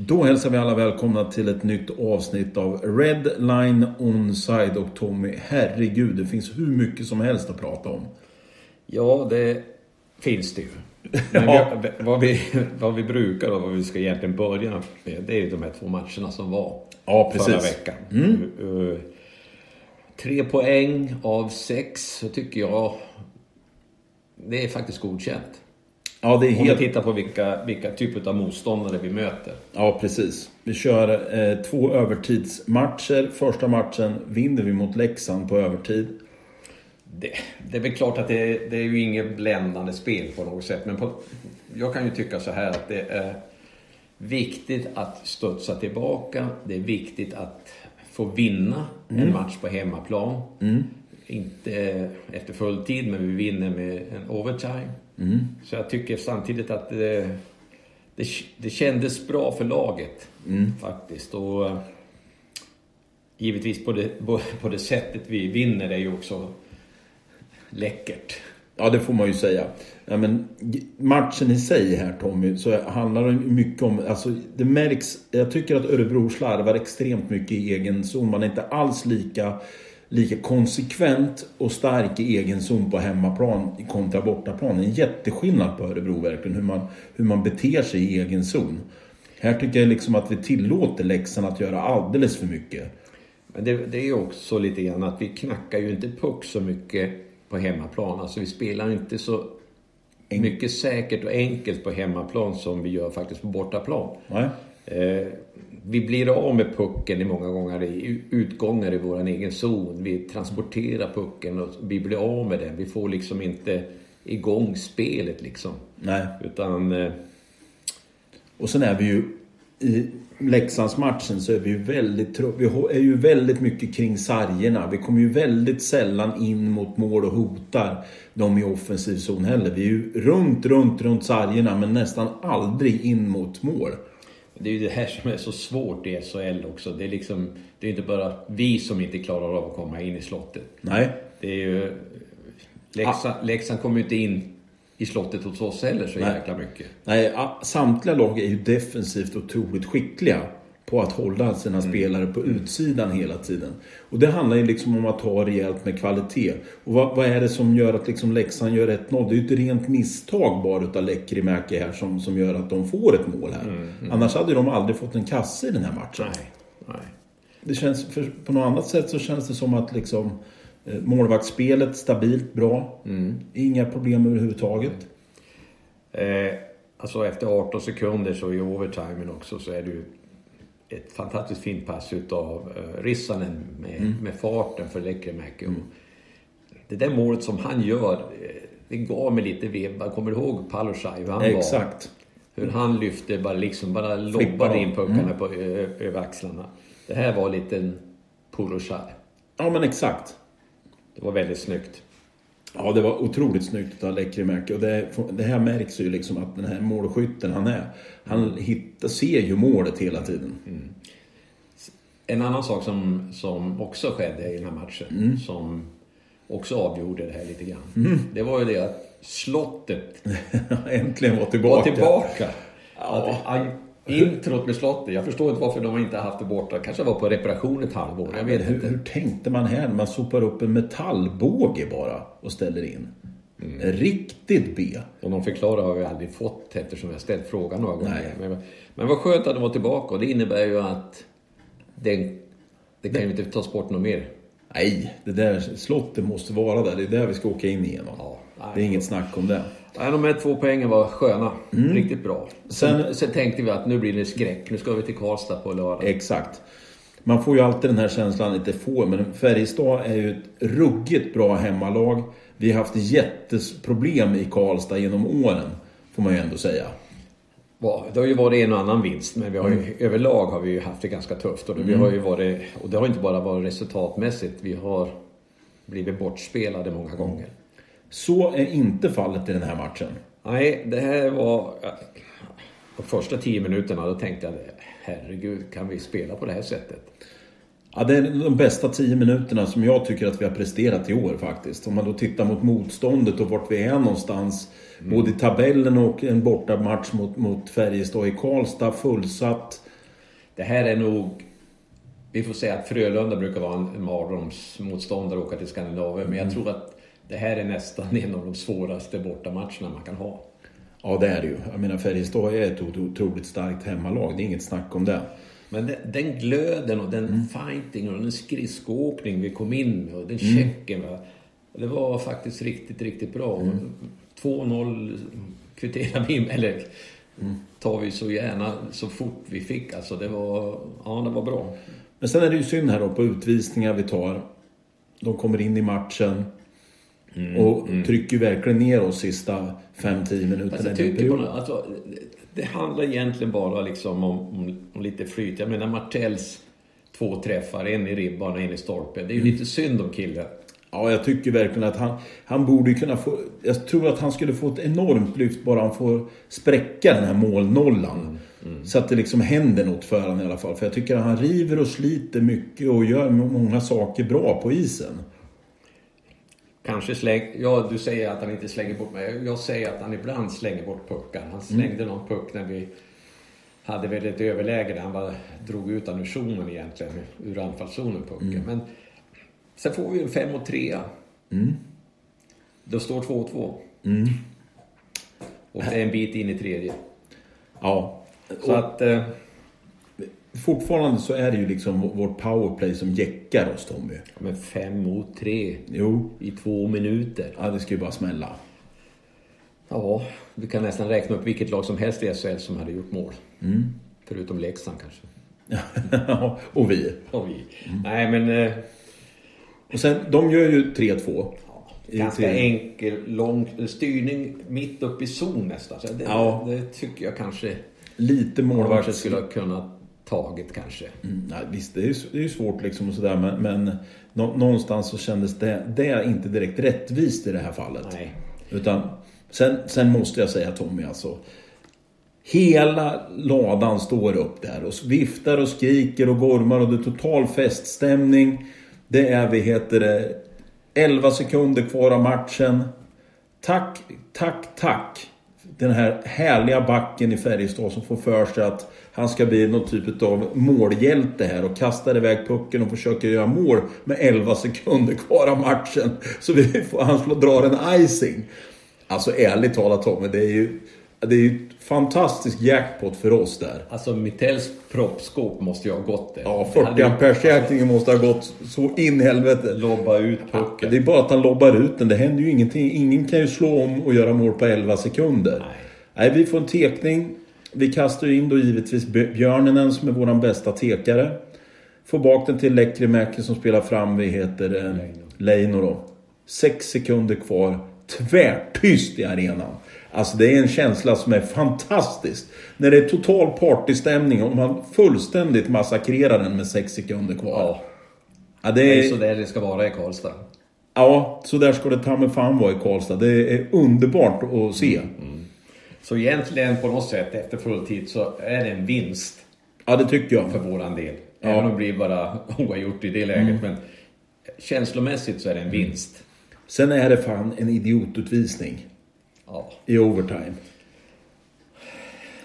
Då hälsar vi alla välkomna till ett nytt avsnitt av Red Line Onside och Tommy. Herregud, det finns hur mycket som helst att prata om. Ja, det finns det ju. Ja. vi, vad, vi, vad vi brukar och vad vi ska egentligen börja med, det är de här två matcherna som var Ja, förra precis. veckan. Uh, uh, tre poäng av sex, så tycker jag det är faktiskt godkänt. Ja, det är Om vi helt... tittar på vilka, vilka typer av motståndare vi möter. Ja, precis. Vi kör eh, två övertidsmatcher. Första matchen vinner vi mot Leksand på övertid. Det, det är väl klart att det, det är ju inget bländande spel på något sätt. Men på, jag kan ju tycka så här att det är viktigt att studsa tillbaka. Det är viktigt att få vinna en match på hemmaplan. Inte efter full tid, men vi vinner med en overtime. Så jag tycker samtidigt att det, det, det kändes bra för laget faktiskt. Och eh, givetvis på det, på det sättet vi vinner är ju också läckert. Ja, det får man ju säga. Ja, men matchen i sig här Tommy, så handlar det mycket om... Alltså, det märks... Jag tycker att Örebro slarvar extremt mycket i egen zon. Man är inte alls lika, lika konsekvent och stark i egen zon på hemmaplan kontra bortaplan. Det är en jätteskillnad på Örebro verkligen, hur man, hur man beter sig i egen zon. Här tycker jag liksom att vi tillåter Leksand att göra alldeles för mycket. Men det, det är också lite grann att vi knackar ju inte puck så mycket på hemmaplan. Alltså vi spelar inte så mycket säkert och enkelt på hemmaplan som vi gör faktiskt på bortaplan. Nej? Eh, vi blir av med pucken i många gånger i utgångar i vår egen zon. Vi transporterar pucken och vi blir av med den. Vi får liksom inte igång spelet liksom. Nej. Utan... Eh, Och sen är vi ju i Leksandsmatchen så är vi ju väldigt Vi är ju väldigt mycket kring sargerna. Vi kommer ju väldigt sällan in mot mål och hotar dem i offensiv zon heller. Vi är ju runt, runt, runt sargerna men nästan aldrig in mot mål. Det är ju det här som är så svårt i SHL också. Det är liksom, det är inte bara vi som inte klarar av att komma in i slottet. Nej. Det är ju... Leksand, Leksand kommer ju inte in i slottet hos oss heller så Nej. jäkla mycket. Nej, samtliga lag är ju defensivt otroligt skickliga på att hålla sina spelare på utsidan hela tiden. Och det handlar ju liksom om att ha rejält med kvalitet. Och vad, vad är det som gör att liksom Leksand gör 1-0? Det är ju ett rent misstag bara utav Lekkerimäki här som, som gör att de får ett mål här. Annars hade de aldrig fått en kasse i den här matchen. Nej, nej. Det känns, för, på något annat sätt så känns det som att liksom eh, målvaktsspelet stabilt bra. Inga problem överhuvudtaget. Eh, alltså efter 18 sekunder så i overtimen också så är det ju ett fantastiskt fint pass utav eh, Rissanen med, med farten för Lekkerimäki. Och Det där målet som han gör, eh, det gav mig lite vibbar. Kommer du ihåg Palushaj? Hur han var? Exakt. Hur han lyfte, bara liksom bara lobbade in puckarna på, ö, över axlarna. Det här var lite en Palushaj. Ja men exakt. Det var väldigt snyggt. Ja, det var otroligt snyggt av Lekkerimäki. Och det, det här märks ju liksom att den här målskytten han är. Han hittar, ser ju målet hela tiden. En annan sak som, som också skedde i den här matchen, Mm. som också avgjorde det här lite grann. Det var ju det att slottet Äntligen var tillbaka. var tillbaka. Ja. Att, introt med slottet, jag förstår inte varför de inte har haft det borta. Kanske var på reparation ett halvår, jag vet hur, inte. hur tänkte man här? Man sopar upp en metallbåge bara och ställer in. Mm. Riktigt B. Och någon förklarar har vi aldrig fått eftersom jag ställt frågan några gånger. Nej. Men, men vad skönt att de var tillbaka och det innebär ju att den, det kan ju inte tas bort något mer. Nej, det där slottet måste vara där. Det är där vi ska åka in igenom. Ja, det är inget snack om det. Nej, de här två poängen var sköna. Riktigt bra. Sen, Mm. Sen- sen tänkte vi att nu blir det skräck. Nu ska vi till Karlstad på lördag. Exakt. Man får ju alltid den här känslan, inte får, men Färjestad är ju ett ruggigt bra hemmalag. Vi har haft jätteproblem i Karlstad genom åren, får man ju ändå säga. Ja, det har ju varit en och annan vinst, men vi har ju, överlag har vi ju haft det ganska tufft. Och det, vi har ju varit, och det har inte bara varit resultatmässigt. Vi har blivit bortspelade många gånger. Så är inte fallet i den här matchen. Nej, det här var... De första tio minuterna då tänkte jag herregud, kan vi spela på det här sättet? Ja, det är de bästa tio minuterna som jag tycker att vi har presterat i år faktiskt. Om man då tittar mot motståndet och vart vi är någonstans. Både i tabellen och en bortamatch mot, mot Färjestad i Karlstad. Fullsatt. det här är nog... Vi får säga att Frölunda brukar vara en mardrömsmotståndare och åka till Skandinavien. Men jag tror att det här är nästan en av de svåraste bortamatcherna man kan ha. Ja, det är det ju. Jag menar, Färjestad är ett otroligt starkt hemmalag. Det är inget snack om det. Men den, den glöden och den mm. fightingen och den skridskoåkning vi kom in med och den mm. checken. Va? Det var faktiskt riktigt, riktigt bra. Mm. 2-0 kvitterar vi, eller mm. tar vi så gärna så fort vi fick. Alltså det var, ja det var bra. Men sen är det ju synd här då på utvisningar vi tar. De kommer in i matchen. Mm, och mm. trycker verkligen ner oss sista 5-10 minuterna. Alltså, alltså, det handlar egentligen bara liksom om, om, om, lite flyt. Jag menar Martells två träffar, en i ribban och en i stolpen. Det är ju mm. lite synd om killen. Ja, jag tycker verkligen att han, han borde kunna få... Jag tror att han skulle få ett enormt lyft bara han får spräcka den här målnollan. Mm, mm. Så att det liksom händer något för honom i alla fall. För jag tycker att han river och sliter mycket och gör många saker bra på isen. Kanske släng... Ja, du säger att han inte slänger bort mig. Jag säger att han ibland slänger bort puckar. Han slängde mm. någon puck när vi hade väl ett överläge där han bara drog ut den ur zonen egentligen. Ur anfallszonen pucken. Mm. Men sen får vi en 5 och 3 mm. Då står 2-2. Mm. Och det är en bit in i tredje. Ja. Så att... Eh, fortfarande så är det ju liksom vårt powerplay som jäckar oss Tommy. Men fem mot tre. Jo. I två minuter. Ja, det ska ju bara smälla. Ja, vi kan nästan räkna upp vilket lag som helst i SHL som hade gjort mål. Mm. Förutom Leksand kanske. Ja, och vi. Och vi. Mm. Nej, men... Eh... Och sen, de gör ju 3-2. Ganska enkel, lång styrning mitt upp i zon nästan. Så det, ja. det tycker jag kanske... Lite målvakt. skulle ha kunnat taget kanske. Mm, nej, visst, det är ju det är svårt liksom och sådär men, men någonstans så kändes det, det inte direkt rättvist i det här fallet. Nej. Utan sen, sen måste jag säga Tommy alltså. Hela ladan står upp där och viftar och skriker och gormar och det är total feststämning. Det är, vi heter det, 11 sekunder kvar av matchen. Tack, tack, tack. Den här härliga backen i Färjestad som får för sig att han ska bli någon typ av målhjälte här och kastar iväg pucken och försöker göra mål med 11 sekunder kvar av matchen. Så vi får, han drar en icing. Alltså ärligt talat Tommy, det är ju... Det är ju fantastisk jackpot för oss där. Alltså Mittells proppskåp måste ju ha gått där. Ja, 40 amperes måste ha gått så in i helvete. Lobba ut pucken. det är bara att han lobbar ut den. Det händer ju ingenting. Ingen kan ju slå om och göra mål på 11 sekunder. Nej. Nej, vi får en tekning. Vi kastar ju in då givetvis Björnenen som är våran bästa tekare. Får bak den till Lekkerimäki som spelar fram, vi heter eh, Leino då. Sex sekunder kvar. Tvärtyst i arenan. Alltså det är en känsla som är fantastisk. När det är total partystämning och man fullständigt massakrerar den med sex sekunder kvar. Ja. ja det, är... det är så där det ska vara i Karlstad. Ja, så där ska det ta med fan vara i Karlstad. Det är underbart att se. Mm, mm. Så egentligen på något sätt efter fulltid så är det en vinst. Ja, det tycker jag. För våran del. Ja. Även om det blir bara oavgjort i det läget. Mm. Men känslomässigt så är det en vinst. Sen är det fan en idiotutvisning. Ja. I overtime.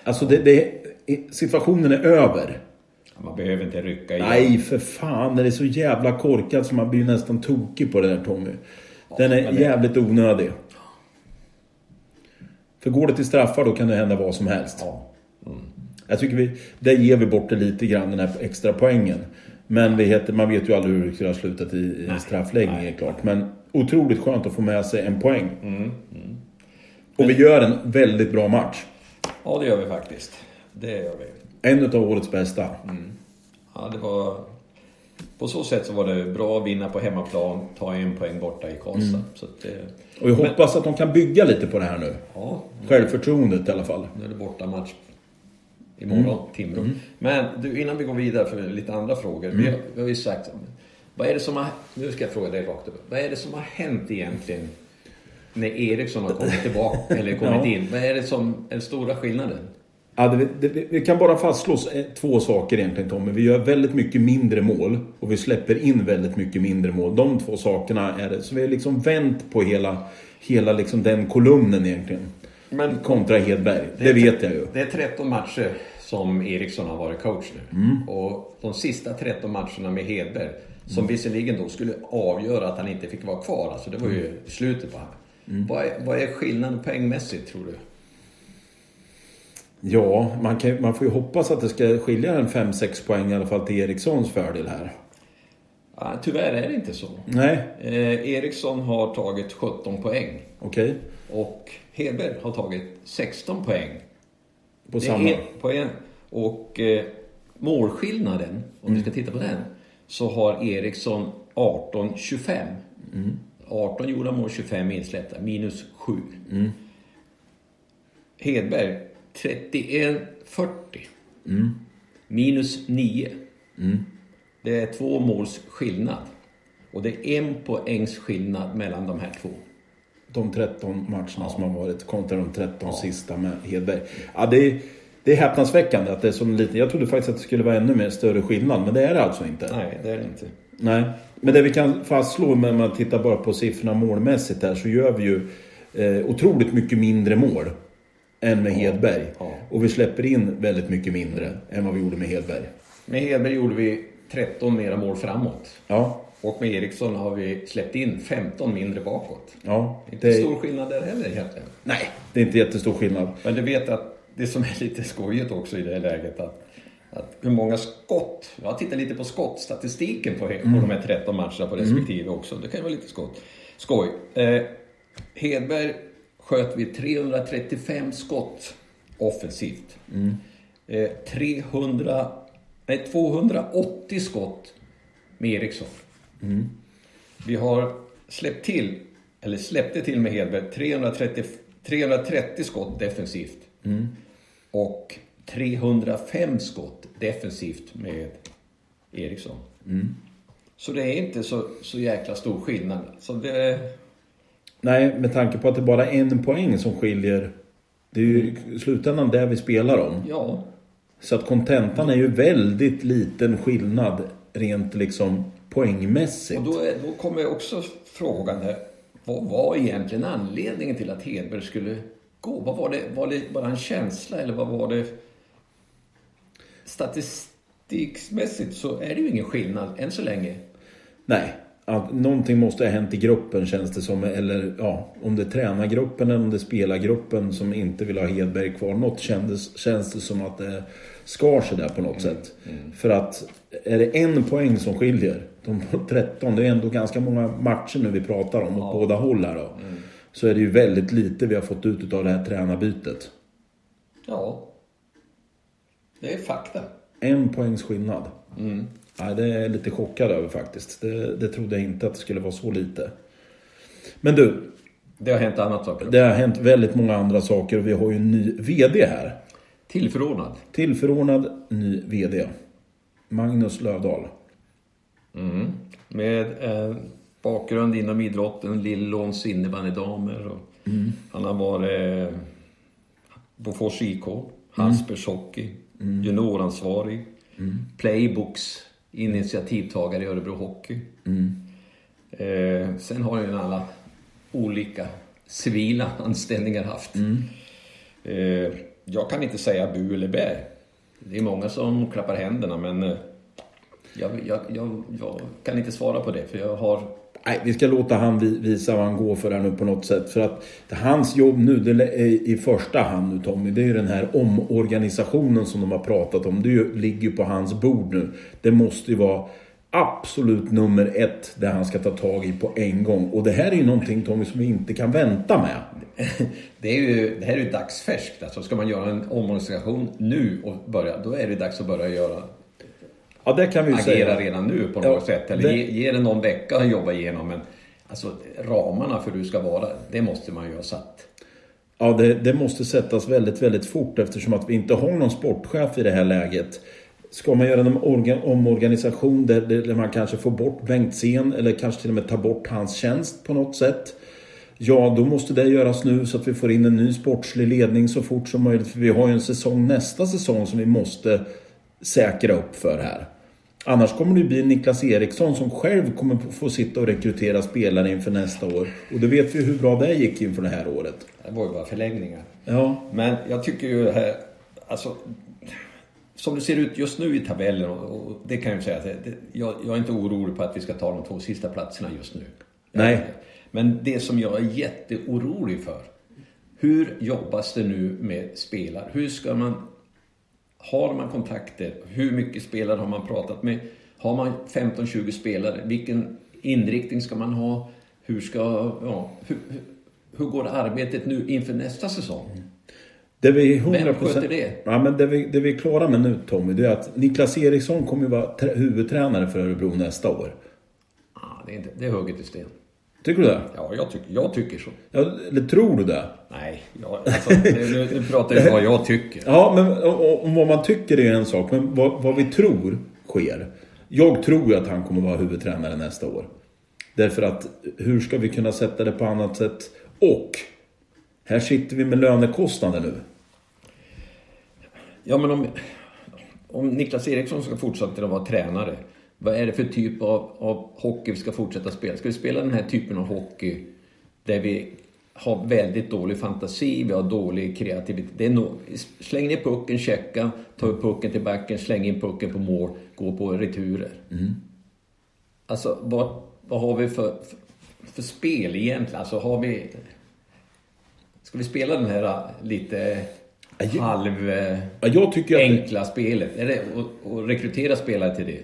Alltså det, det, situationen är över. Man behöver inte rycka igen. Nej, för fan. Den är så jävla korkad så man blir nästan tokig på det där Tommy. Den är det... jävligt onödig. För går det till straffar då kan det hända vad som helst. Ja. Mm. Jag tycker vi, där ger vi bort det lite grann, den här extra poängen. Men vi heter, man vet ju aldrig hur det skulle ha slutat i, i straffläggning, är klart. Men otroligt skönt att få med sig en poäng. Mm. Mm. Och vi gör en väldigt bra match. Ja, det gör vi faktiskt. Det gör vi. En av årets bästa. Mm. Ja, det var... På så sätt så var det bra att vinna på hemmaplan, ta en poäng borta i Karlstad. Mm. Det... Och vi hoppas att de kan bygga lite på det här nu. Ja. Självförtroendet i alla fall. Nu är det borta match imorgon, mm. Timrå. Mm. Men du, innan vi går vidare för lite andra frågor. Mm. Vi, har, vi har ju sagt, vad är det som har... Nu ska jag fråga dig rakt upp. Vad är det som har hänt egentligen när Eriksson har kommit tillbaka, eller kommit ja. in? Vad är det som är den stora skillnaden? Ja, det, det, vi kan bara fastslå två saker egentligen Tommy. Vi gör väldigt mycket mindre mål och vi släpper in väldigt mycket mindre mål. De två sakerna är det. Så vi har liksom vänt på hela, hela liksom den kolumnen egentligen. Men, kontra Hedberg. Det, det vet jag ju. Det är 13 matcher som Eriksson har varit coach nu. Och de sista 13 matcherna med Hedberg, som visserligen då skulle avgöra att han inte fick vara kvar, alltså det var ju slutet på honom. Vad, är, vad är skillnaden poängmässigt tror du? Ja, man, kan, man får ju hoppas att det ska skilja en 5-6 poäng i alla fall till Erikssons fördel här. Ja, tyvärr är det inte så. Nej, Eh, Eriksson har tagit 17 poäng okej. och Hedberg har tagit 16 poäng. På Det samma. är poäng. Och eh, målskillnaden, om vi ska titta på den, så har Eriksson 18-25. 18 gjorda mål, 25 insläppta, minus 7. Hedberg 31-40. Minus 9. Det är två måls skillnad. Och det är en poängs skillnad mellan de här två. De 13 matcherna som har varit kontra de 13 sista med Hedberg. Ja, det, är, det är häpnadsväckande att det är så lite. Jag trodde faktiskt att det skulle vara ännu mer större skillnad, men det är det alltså inte. Nej, det är det inte. Nej. Men det vi kan fastslå när man tittar bara på siffrorna målmässigt här så gör vi ju eh, otroligt mycket mindre mål än med Hedberg. ja. Och vi släpper in väldigt mycket mindre än vad vi gjorde med Hedberg. Med Hedberg gjorde vi 13 mera mål framåt. Ja, Och med Eriksson har vi släppt in 15 mindre bakåt. ja. Inte Det, stor skillnad där heller egentligen. nej, det är inte jättestor skillnad. Men du vet att det som är lite skojigt också i det här läget att, att hur många skott, jag har tittat lite på skottstatistiken på, på de här 13 matcherna på respektive också. Det kan ju vara lite skott. skoj. Eh, Hedberg sköt vi 335 skott offensivt. Eh, 300, nej, 280 skott med Eriksson. Vi har släppt till, eller släppte till med Hedberg, 330, 330 skott defensivt. Och 305 skott defensivt med Eriksson. Så det är inte så, så jäkla stor skillnad. Så det, Nej, med tanke på att det bara är en poäng som skiljer. Det är ju i slutändan det vi spelar om. ja, Så att kontentan är ju väldigt liten skillnad rent liksom poängmässigt. och då, är, då kommer också frågan här. Vad var egentligen anledningen till att Hedberg skulle gå? Vad var det? Var det bara en känsla eller vad var det? Statistikmässigt så är det ju ingen skillnad än så länge. Nej, att någonting måste ha hänt i gruppen känns det som. Eller ja, om det är tränargruppen eller om det är spelargruppen som inte vill ha Hedberg kvar. Något kändes, känns det som att det skar sig där på något sätt. För att är det en poäng som skiljer, de 13, det är ändå ganska många matcher nu vi pratar om åt båda håll här då. Så är det ju väldigt lite vi har fått ut av det här tränarbytet. Ja. Det är fakta. En poängs skillnad. Ja, det är jag lite chockad över faktiskt. Det, det trodde jag inte att det skulle vara så lite. Men du, Det har hänt annat saker. det har hänt väldigt många andra saker och vi har ju en ny VD här. Tillförordnad. Tillförordnad ny VD. Magnus Lövdahl. Mm. Med eh, bakgrund inom idrotten, Lillåns innebandydamer. Och Han har varit eh, Bofors IK, Hasper's Hockey, junioransvarig, Playbooks, initiativtagare i Örebro Hockey. Eh, sen har ju alla olika civila anställningar haft. Eh, jag kan inte säga bu eller bä. Det är många som klappar händerna men eh, jag, jag, jag, jag kan inte svara på det för jag har... Nej, vi ska låta han visa vad han går för här nu på något sätt. För att hans jobb nu, det är i första hand nu Tommy, det är ju den här omorganisationen som de har pratat om. Det ju, ligger ju på hans bord nu. Det måste ju vara absolut nummer ett det han ska ta tag i på en gång. Och det här är ju någonting Tommy som vi inte kan vänta med. Det, är ju, det här är ju dagsfärskt. Alltså ska man göra en omorganisation nu och börja, då är det dags att börja göra, Ja, det kan vi agera säga. redan nu på Ja, något sätt. Eller det- ge, ge det någon vecka att jobba igenom. Men alltså ramarna för hur du ska vara, det måste man ju ha satt. Ja, det, det måste sättas väldigt, väldigt fort eftersom att vi inte har någon sportchef i det här läget. Ska man göra en orga, omorganisation där, där man kanske får bort Bengtzén eller kanske till och med ta bort hans tjänst på något sätt. Ja, då måste det göras nu så att vi får in en ny sportslig ledning så fort som möjligt. För vi har ju en säsong nästa säsong som vi måste säkra upp för här. Annars kommer det bli Niklas Eriksson som själv kommer få sitta och rekrytera spelare inför nästa år. Och då vet vi hur bra det gick inför det här året. Det var ju bara förlängningar. Ja, Men jag tycker ju här, alltså som det ser ut just nu i tabellen, och, och det kan jag ju säga, att det, jag, jag är inte orolig på att vi ska ta de två sista platserna just nu. Nej. Men det som jag är jätteorolig för, hur jobbas det nu med spelare? Hur ska man... Har man kontakter? Hur mycket spelare har man pratat med? Har man 15-20 spelare? Vilken inriktning ska man ha? Hur ska... Ja, hur, hur, går arbetet nu inför nästa säsong? Det vi 100%, Vem sköter det? Ja, men det, vi, det vi är klara med nu Tommy, det är att Niklas Eriksson kommer ju vara trä- huvudtränare för Örebro nästa år. Ah, det, är inte, det är hugget i sten. Tycker du det? Ja, jag tycker, jag tycker så. Ja, eller tror du det? Nej, jag, alltså, nu, nu pratar jag vad jag tycker. Ja, men och- om vad man tycker är en sak, men vad, vad vi tror sker. Jag tror ju att han kommer vara huvudtränare nästa år. Därför att hur ska vi kunna sätta det på annat sätt? Och här sitter vi med lönekostnader nu. Ja, men om, om Niklas Eriksson ska fortsätta att vara tränare, vad är det för typ av, av hockey vi ska fortsätta spela? Ska vi spela den här typen av hockey där vi har väldigt dålig fantasi, vi har dålig kreativitet. Det är no, släng ner pucken, checka, ta upp pucken till backen, släng in pucken på mål, gå på returer. Alltså, vad, vad har vi för, för, för spel egentligen? Alltså, har vi... Ska vi spela den här äh, lite Ja, jag- halv... äh, jag spelet? Är det att, att rekrytera spelare till det?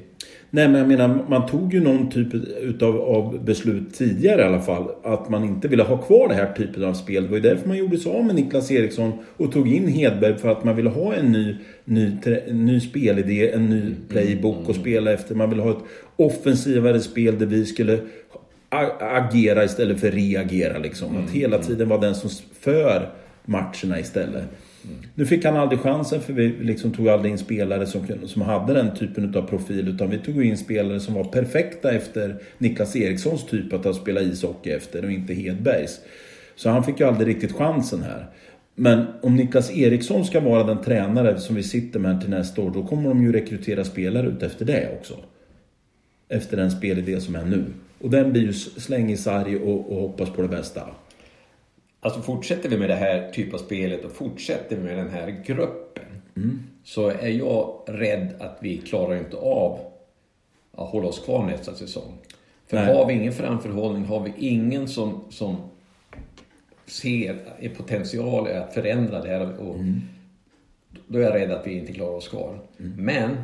Nej, men jag menar, man tog ju någon typ utav, av beslut tidigare i alla fall. Att man inte ville ha kvar det här typen av spel. Det var ju därför man gjorde sig av med Niklas Eriksson och tog in Hedberg för att man ville ha en ny, ny, en ny spelidé, en ny playbook att spela efter. Man ville ha ett offensivare spel där vi skulle agera istället för reagera liksom. Att hela tiden vara den som för matcherna istället. Nu fick han aldrig chansen för vi liksom tog aldrig in spelare som, som hade den typen av profil. Utan vi tog in spelare som var perfekta efter Niklas Erikssons typ att spela ishockey efter och inte Hedbergs. Så han fick ju aldrig riktigt chansen här. Men om Niklas Eriksson ska vara den tränare som vi sitter med till nästa år, då kommer de ju rekrytera spelare ut efter det också. Efter den spelidé som är nu. Och den blir ju släng i sarg och, och hoppas på det bästa. Alltså fortsätter vi med det här typen av spelet och fortsätter vi med den här gruppen så är jag rädd att vi klarar inte av att hålla oss kvar nästa säsong. För Nej. har vi ingen framförhållning, har vi ingen som, som ser en potential att förändra det här och då är jag rädd att vi inte klarar oss kvar. Men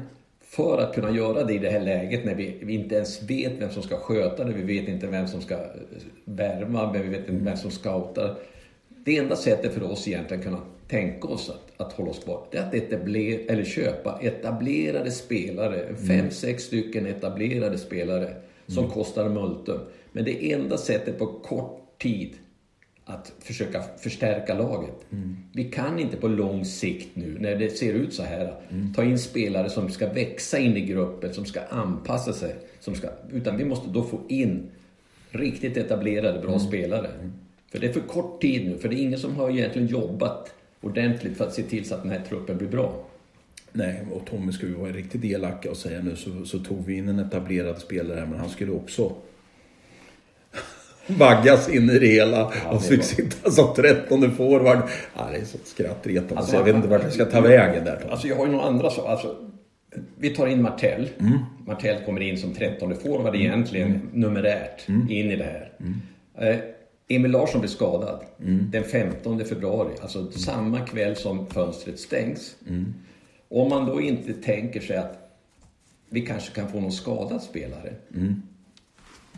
för att kunna göra det i det här läget när vi, vi inte ens vet vem som ska sköta det, vi vet inte vem som ska eh, värma, men vi vet inte vem som scoutar. Det enda sättet för oss egentligen att kunna tänka oss att, att hålla oss kvar, det är att etablera, eller köpa etablerade spelare, fem, sex stycken etablerade spelare som kostar multum. Men det enda sättet på kort tid att försöka förstärka laget. Vi kan inte på lång sikt nu, när det ser ut så här, ta in spelare som ska växa in i gruppen, som ska anpassa sig. Som ska, utan vi måste då få in riktigt etablerade, bra spelare. För det är för kort tid nu, för det är ingen som har egentligen jobbat ordentligt för att se till så att den här truppen blir bra. Nej, och Tommy ska vi vara riktigt elaka och säga nu så, så tog vi in en etablerad spelare men han skulle också vaggas in i det hela och det fick sitta som trettonde forward. Ja, det är så skrattretande Alltså, så jag vet inte vart jag ska ta vägen där. Alltså jag har ju några andra saker. Alltså, vi tar in Martell. Martell kommer in som trettonde forward egentligen, numerärt, in i det här. Eh, Emil Larsson blir skadad den 15 februari, alltså samma kväll som fönstret stängs. Om man då inte tänker sig att vi kanske kan få någon skadad spelare.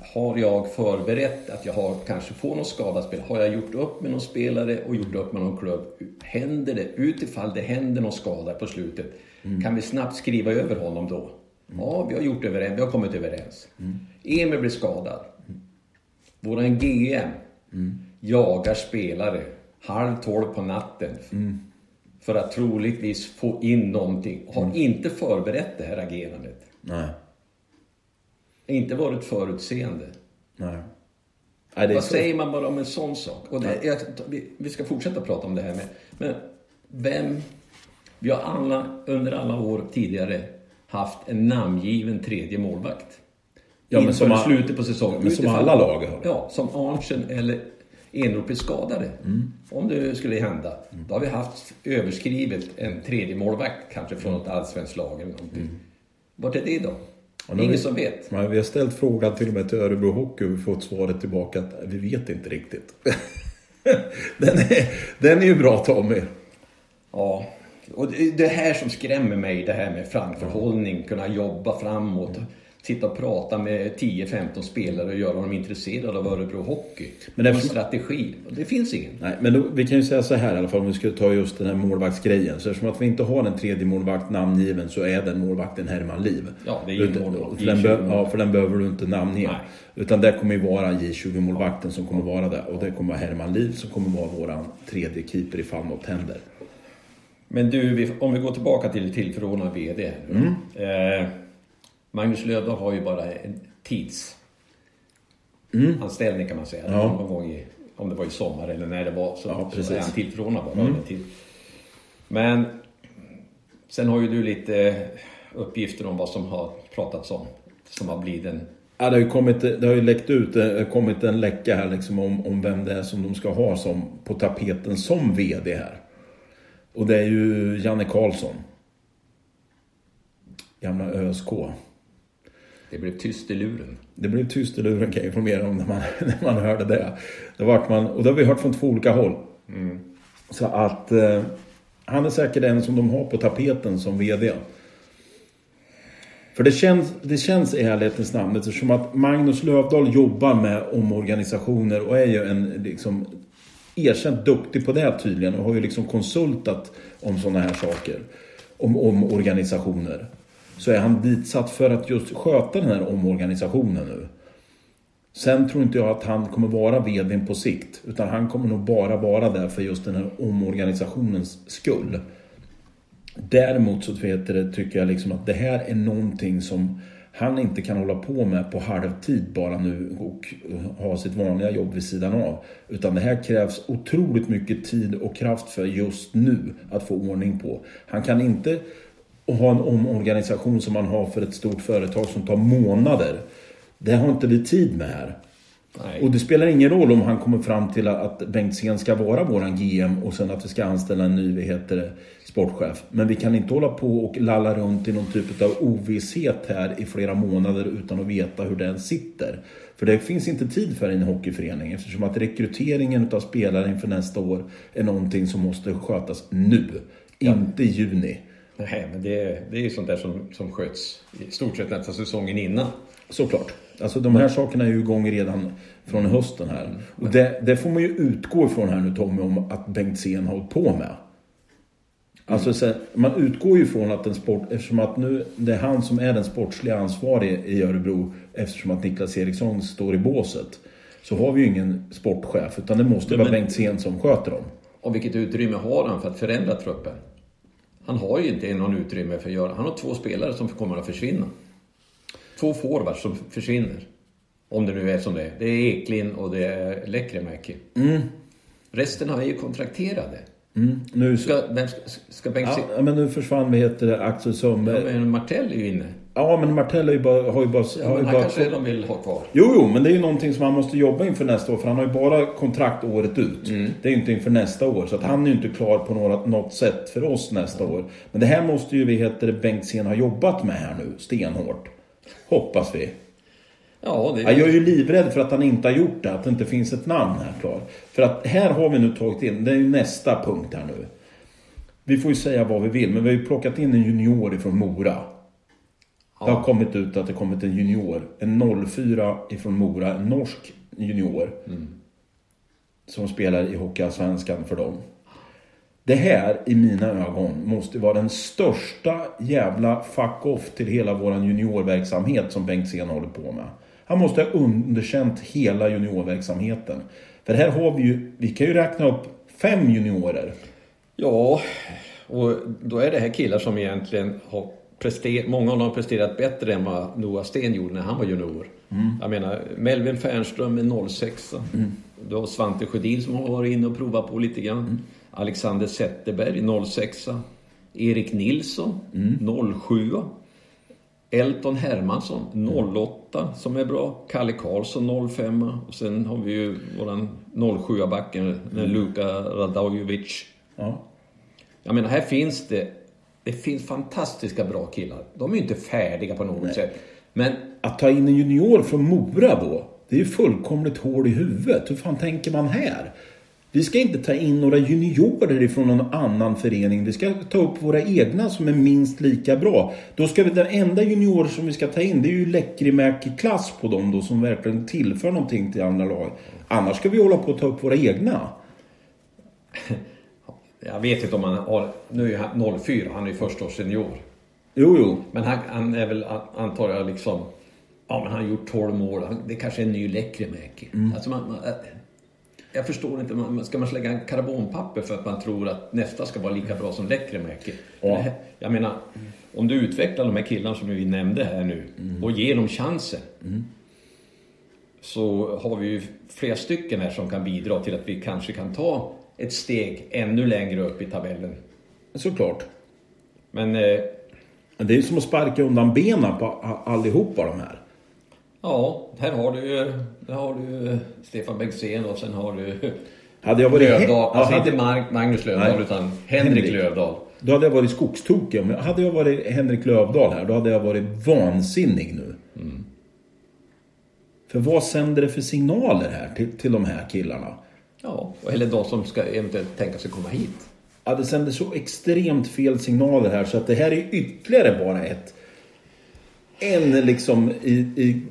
Har jag förberett att jag har, kanske får någon skadad spelare? Har jag gjort upp med någon spelare och gjort upp med någon klubb? Händer det, utifall det händer någon skada på slutet, kan vi snabbt skriva över honom då? Ja, vi har gjort överens, vi har kommit överens. Emil blir skadad. Våran GM jagar spelare halv tolv på natten för att troligtvis få in någonting. Har inte förberett det här agerandet. Nej, Inte varit förutseende. nej. nej är Vad så. säger man bara om en sån sak? Och det, jag, vi, ska fortsätta prata om det här med. Men vem... Vi har alla under alla år tidigare haft en namngiven tredje målvakt. Ja, men som slutet på säsongen. men som alla lag har. Ja, som Arntzen eller Enroth blir skadade. Om det skulle hända. Då har vi haft överskrivet en tredje målvakt kanske från något allsvenskt lag eller någonting. Vart är det då? Nu Ingen vi- som vet. Men vi har ställt frågan till och med till Örebro Hockey och vi fått svaret tillbaka att vi vet inte riktigt. den, är, den är ju bra Tommy. Ja, och det är det här som skrämmer mig, det här med framförhållning, kunna jobba framåt, sitta och prata med 10-15 spelare och göra dem intresserade av Örebro Hockey. Men Men en eftersom- strategi, det finns ingen. Nej, men då, vi kan ju säga så här i alla fall om vi skulle ta just den här målvaktsgrejen. Så eftersom att vi inte har en tredje målvakt namngiven så är den målvakten Herman Liv. Ja, det är ju målvakt. för den, be, J20. ja, för den behöver du inte namnge. Utan det kommer ju vara J20-målvakten som kommer vara där. Och det kommer vara Herman Liv som kommer vara våran tredje keeper ifall något händer. Men du, om vi går tillbaka till tillförordnad VD. nu. Eh, Magnus Löfdahl har ju bara en tidsanställning kan man säga. Ja. Någon gång i, om det var i sommar eller när det var så, Ja, så är han tillförordnad bara. under tid. Men sen har ju du lite uppgifter om vad som har pratats om. Som har blivit en... Ja, det har ju kommit, det har ju läckt ut, det har kommit en läcka här liksom om, om vem det är som de ska ha som, på tapeten som VD här. Och det är ju Janne Karlsson. Gamla ÖSK. Det blev tyst i luren. Det blev tyst i luren kan jag informera om när man, när man hörde det. det vart man, och det har vi hört från två olika håll. Så att eh, han är säkert en som de har på tapeten som VD. För det känns, det känns i ärlighetens namn eftersom att Magnus Lövdahl jobbar med omorganisationer och är ju en liksom erkänt duktig på det tydligen och har ju liksom konsultat om sådana här saker. Om omorganisationer. Så är han ditsatt för att just sköta den här omorganisationen nu. Sen tror inte jag att han kommer vara VD på sikt. Utan han kommer nog bara vara där för just den här omorganisationens skull. Däremot så vet det, tycker jag liksom att det här är någonting som han inte kan hålla på med på halvtid bara nu och ha sitt vanliga jobb vid sidan av. Utan det här krävs otroligt mycket tid och kraft för just nu att få ordning på. Han kan inte ha en omorganisation som man har för ett stort företag som tar månader. Det har inte vi tid med här. Nej. Och det spelar ingen roll om han kommer fram till att Bengtzén ska vara våran GM och sen att vi ska anställa en ny heter sportchef. Men vi kan inte hålla på och lalla runt i någon typ av ovisshet här i flera månader utan att veta hur den sitter. För det finns inte tid för en hockeyförening eftersom att rekryteringen av spelare inför nästa år är någonting som måste skötas nu. Inte i juni. Nej, men det, det är ju sånt där som, som sköts i stort sett nästan säsongen innan. Såklart. Alltså de här sakerna är ju igång redan från hösten här. Och det, det får man ju utgå ifrån här nu Tommy om att Bengtzén har hållit på med. Alltså så, man utgår ju från att en sport, eftersom att nu det är han som är den sportsliga ansvarige i Örebro eftersom att Niklas Eriksson står i båset. Så har vi ju ingen sportchef utan det måste vara men- Bengtzén som sköter dem. Och vilket utrymme har han för att förändra truppen? Han har ju inte någon utrymme för att göra... Han har två spelare som kommer att försvinna. Två forwards som försvinner. Om det nu är som det är. Det är Eklin och det är Lekkerimäki. Resten är ju kontrakterade. Mm. Nu, så, Ska, vem ska, ska Bengt... ja, Ja. men nu försvann vi heter det, Axel Sundberg. men Martell är ju inne. Ja men Martell har ju bara... Har ju bara, har ju han bara kanske de vill ha kvar. Jo, jo, men det är ju någonting som han måste jobba inför nästa år. För han har ju bara kontrakt året ut. Det är ju inte inför nästa år. Så att han är ju inte klar på några, något sätt för oss nästa år. Men det här måste ju vi, heter det, Bengtzén ha jobbat med här nu, stenhårt. Hoppas vi. Ja, det Ja, Jag är ju livrädd för att han inte har gjort det, att det inte finns ett namn här klar. För att här har vi nu tagit in, det är ju nästa punkt här nu. Vi får ju säga vad vi vill, men vi har ju plockat in en junior ifrån Mora. Det har kommit ut att det kommit en junior. En 04 ifrån Mora, en norsk junior. Som spelar i Hockeyallsvenskan för dem. Det här, i mina ögon, måste vara den största jävla fuck-off till hela våran juniorverksamhet som Bengtzén håller på med. Han måste ha underkänt hela juniorverksamheten. För här har vi ju, vi kan ju räkna upp fem juniorer. Ja, och då är det här killar som egentligen har presterat, många av dem har presterat bättre än vad Noah Sten gjorde när han var junior. Jag menar, Melvin Fernström är 06. Du har Svante Sjödin som har varit inne och provat på lite grann. Alexander Zetterberg 06. Erik Nilsson 07. Elton Hermansson 08 som är bra. Kalle Karlsson 05 och sen har vi ju våran 07-backen Luka Radojovic. Ja. Jag menar, här finns det... Det finns fantastiska bra killar. De är ju inte färdiga på något sätt. Men Att ta in en junior från Mora då, det är ju fullkomligt hål i huvudet. Hur fan tänker man här? Vi ska inte ta in några juniorer ifrån någon annan förening. Vi ska ta upp våra egna som är minst lika bra. Då ska vi, den enda junior som vi ska ta in, det är ju Läckerimäki-klass på dem då som verkligen tillför någonting till andra lag. Annars ska vi hålla på att ta upp våra egna. jag vet inte om han har... Nu är han 04, han är ju första års senior. Jo, jo. Men han, han är väl, antar jag, liksom... Ja, men han har gjort 12 mål. Han- Det kanske är en ny Lekkerimäki. Alltså man, man, jag förstår inte. Man, ska man slägga en karbonpapper för att man tror att nästa ska vara lika bra som Lekkerimäki? Ja. Jag menar, om du utvecklar de här killarna som vi nämnde här nu och ger dem chansen. Så har vi ju flera stycken här som kan bidra till att vi kanske kan ta ett steg ännu längre upp i tabellen. Såklart. Men eh, Det är ju som att sparka undan benen på allihopa de här. Ja, här har du ju här har du Stefan Bengtzén och sen har du Hade jag varit... Lövdahl. Ja, Alltså hade- inte Mark, Magnus Lövdahl Nej. utan Henrik, Henrik. Lövdahl. Då hade jag varit skogstokig. Men hade jag varit Henrik Lövdahl här, då hade jag varit vansinnig nu. För vad sänder det för signaler här till, till de här killarna? Ja, eller de som ska eventuellt tänka sig komma hit. Ja, det sänder så extremt fel signaler här så att det här är ytterligare bara ett... En liksom i, i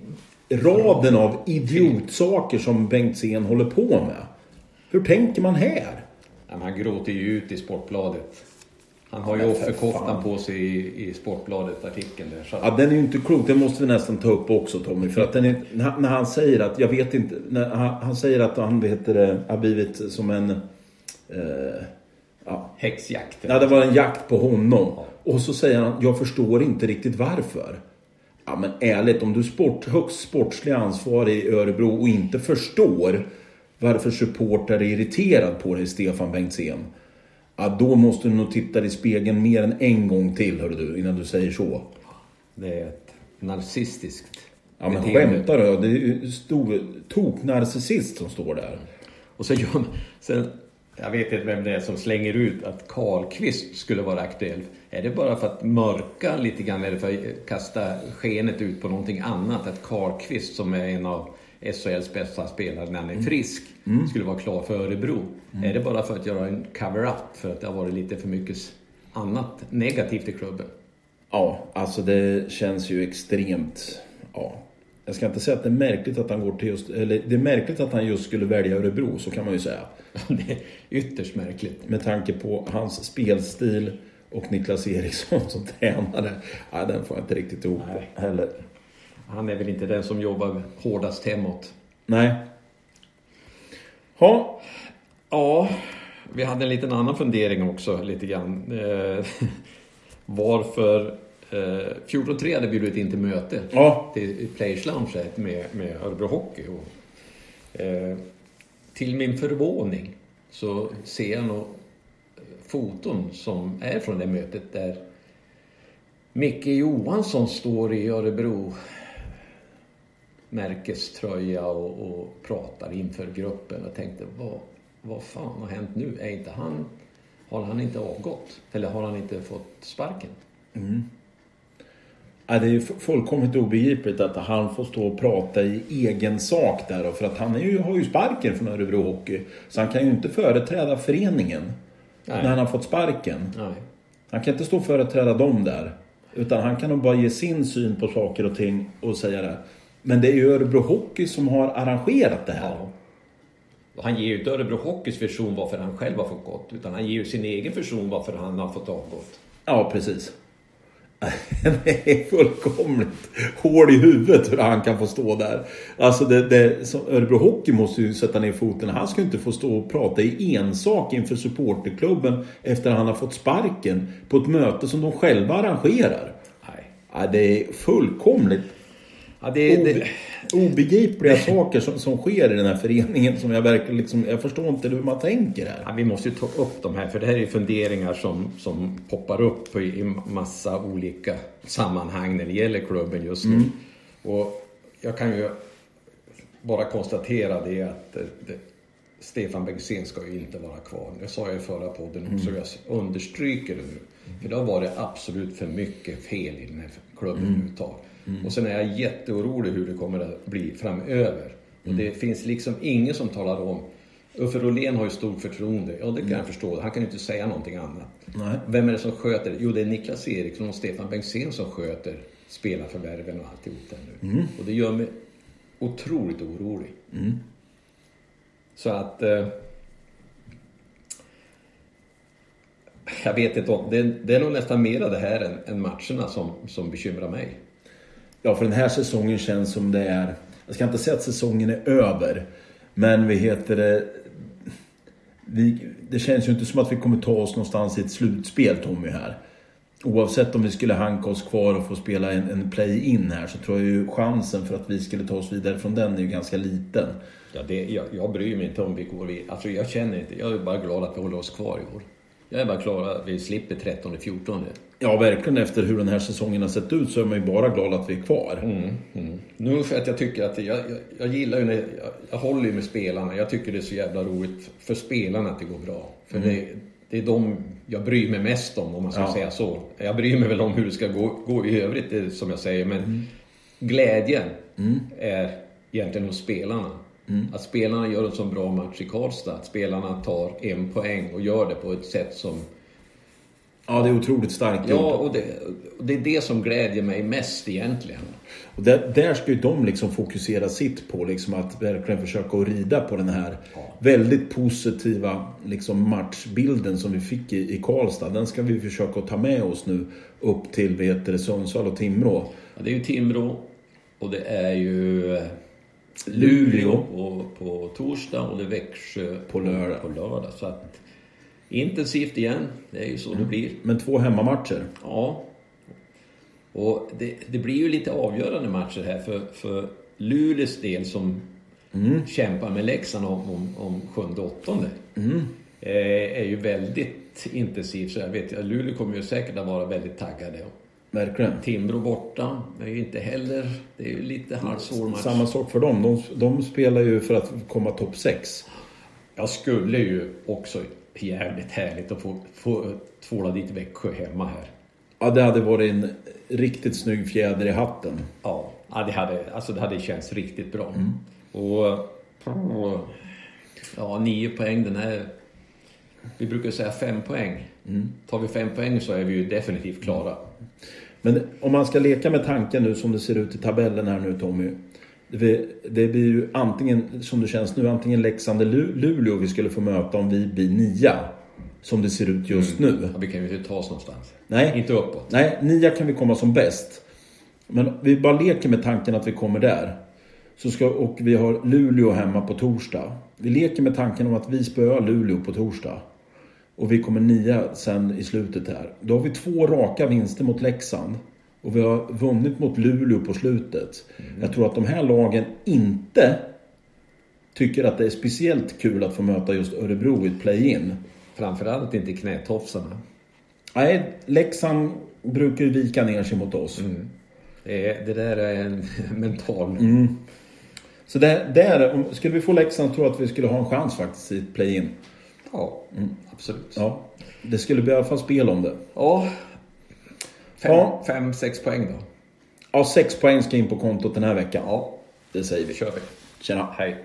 raden av idiotsaker som Bengtzén håller på med. Hur tänker man här? Han gråter ju ut i Sportbladet. Han har ju offerkoftan på sig i, i Sportbladet-artikeln där. Så Ja, den är ju inte klok. Den måste vi nästan ta upp också Tommy. För att den är, när han säger att, jag vet inte, när han, han säger att han heter det, har blivit som en... Eh, ja, häxjakt. Ja, det var en jakt på honom. Och så säger han, jag förstår inte riktigt varför. Ja men ärligt, om du är sport, högst sportslig ansvarig i Örebro och inte förstår varför supportrar är irriterad på dig, Stefan Bengtzén. Ja, då måste du nog titta i spegeln mer än en gång till, hör du, innan du säger så. Det är ett narcissiskt Ja men skämtar du? Det är ju stor tok-narcissist som står där. Och så gör man, sen, jag vet inte vem det är som slänger ut att Karlqvist skulle vara aktuell. Är det bara för att mörka lite grann eller för att kasta skenet ut på någonting annat? Att Karlqvist som är en av SHLs bästa spelare när han är frisk skulle vara klar för Örebro. Är det bara för att göra en cover-up för att det har varit lite för mycket annat negativt i klubben? Ja, alltså det känns ju extremt... Ja. Jag ska inte säga att det är märkligt att han går till just... Eller det är märkligt att han just skulle välja Örebro, så kan man ju säga. Det är ytterst märkligt. Med tanke på hans spelstil och Niklas Eriksson som tränare. Ja, den får jag inte riktigt ihop Nej. heller. Han är väl inte den som jobbar hårdast hemåt. Nej. Ja, Ja, vi hade en liten annan fundering också lite grann. Eh, varför eh, 14.3 hade bjudit in till möte Ja. till Players Lounge med, med Örebro Hockey. Och, eh, till min förvåning så ser jag nog foton som är från det mötet där Micke Johansson står i Örebro märkeströja och, och pratar inför gruppen. Jag tänkte, vad, vad fan har hänt nu? Är inte han, har han inte avgått? Eller har han inte fått sparken? Ja, det är ju fullkomligt obegripligt att han får stå och prata i egen sak där då, För att han är ju, har ju sparken från Örebro Hockey. Så han kan ju inte företräda föreningen Nej. när han har fått sparken. Nej. Han kan inte stå och företräda dem där. Utan han kan nog bara ge sin syn på saker och ting och säga det. Men det är ju Örebro Hockey som har arrangerat det här. Ja. Han ger ju inte Örebro Hockeys version varför han själv har fått gått. Utan han ger ju sin egen version varför han har fått avgått. Ja, precis. Det är fullkomligt hål i huvudet hur han kan få stå där. Alltså det, det, Örebro Hockey måste ju sätta ner foten. Han ska ju inte få stå och prata i ensak inför supporterklubben efter att han har fått sparken på ett möte som de själva arrangerar. Nej. Ja, det är fullkomligt... Ja, det, Obe- det, obegripliga saker som, som sker i den här föreningen som jag verkligen liksom, jag förstår inte hur man tänker här. ja, vi måste ju ta upp de här, för det här är ju funderingar som, som poppar upp i, i massa olika sammanhang när det gäller klubben just nu. Och jag kan ju bara konstatera det att eh, Stefan Bengtzén ska ju inte vara kvar. Det sa jag i förra podden också, jag understryker det nu. För det har varit absolut för mycket fel i den här klubben överhuvudtaget. Och sen är jag jätteorolig hur det kommer att bli framöver. Och det finns liksom ingen som talar om Uffe Rolén har ju stort förtroende, ja det kan jag förstå. Han kan ju inte säga någonting annat. Nej. Vem är det som sköter det? Jo, det är Niklas Eriksson och Stefan Bengtzén som sköter spelarförvärven och alltihop det nu. Och det gör mig otroligt orolig. Så att... Eh, jag vet inte om... Det, det är nog nästan mera det här än, än matcherna som, som bekymrar mig. Ja, för den här säsongen känns som det är... Jag ska inte säga att säsongen är över. Men vi heter det... Vi, det känns ju inte som att vi kommer ta oss någonstans i ett slutspel, Tommy, här. Oavsett om vi skulle hanka oss kvar och få spela en, en play-in här så tror jag ju chansen för att vi skulle ta oss vidare från den är ju ganska liten. Ja, det, jag, jag bryr mig inte om vi går vidare. Alltså jag känner inte. Jag är bara glad att vi håller oss kvar i år. Jag är bara glad att vi slipper 13-14. Ja, verkligen efter hur den här säsongen har sett ut så är man ju bara glad att vi är kvar. Mm. Nu för att jag tycker att jag, jag, jag gillar ju när, jag, jag håller ju med spelarna. Jag tycker det är så jävla roligt för spelarna att det går bra. För det, det är de jag bryr mig mest om, om man ska Ja. säga så. Jag bryr mig väl om hur det ska gå, gå i övrigt, det, som jag säger. Men glädjen är egentligen hos spelarna. Att spelarna gör en så bra match i Karlstad. Att spelarna tar en poäng och gör det på ett sätt som Ja, det är otroligt starkt Ja, och det, det är det som glädjer mig mest egentligen. Och där, där ska ju de liksom fokusera sitt på, liksom att verkligen försöka att rida på den här väldigt positiva liksom matchbilden som vi fick i, i Karlstad. Den ska vi försöka att ta med oss nu upp till det, Sundsvall och Timrå. Ja, det är ju Timrå och det är ju eh, Luleå. Luleå på, på torsdag och det är Växjö På lördag. På lördag. Så att, intensivt igen, det är ju så det blir. Men två hemmamatcher. Ja. Och det, det blir ju lite avgörande matcher här för, för Luleås del som kämpar med Leksand om, om, om sjunde åttonde. Eh, är ju väldigt intensivt. Så jag vet, Luleå kommer ju säkert att vara väldigt taggade. Verkligen. Timrå borta är ju inte heller... Det är ju lite halvsvår match. Samma sak för dem. De, de spelar ju för att komma topp 6. Jag skulle ju också jävligt härligt att få, få tvåla dit Växjö hemma här. Ja, det hade varit en riktigt snygg fjäder i hatten. Ja, ja det, hade, alltså det hade känts riktigt bra. Och... Ja, nio poäng den här... Vi brukar säga fem poäng. Tar vi fem poäng så är vi ju definitivt klara. Men om man ska leka med tanken nu som det ser ut i tabellen här nu Tommy. Det, blir ju antingen, som det känns nu, antingen Leksand eller Lu- Luleå vi skulle få möta om vi blir nia. Som det ser ut just nu. Ja, vi kan ju inte ta oss någonstans. Nej. Inte uppåt. Nej, nia kan vi komma som bäst. Men vi bara leker med tanken att vi kommer där. Så ska, och vi har Luleå hemma på torsdag. Vi leker med tanken om att vi spöar Luleå på torsdag. Och vi kommer nia sen i slutet här. Då har vi två raka vinster mot Leksand. Och vi har vunnit mot Luleå på slutet. Jag tror att de här lagen inte tycker att det är speciellt kul att få möta just Örebro i ett play-in. Framförallt inte knätofsarna. Nej, Leksand brukar ju vika ner sig mot oss. Det, är- det där är en mental... Så där, där, om- skulle vi få Leksand tror jag att vi skulle ha en chans faktiskt i ett play-in. Ja, absolut. Ja, det skulle bli i alla fall spel om det. Ja. Fem, Ja. fem, sex poäng då. Ja, sex poäng ska in på kontot den här veckan. Ja, Det säger vi. kör vi. Tjena. Hej.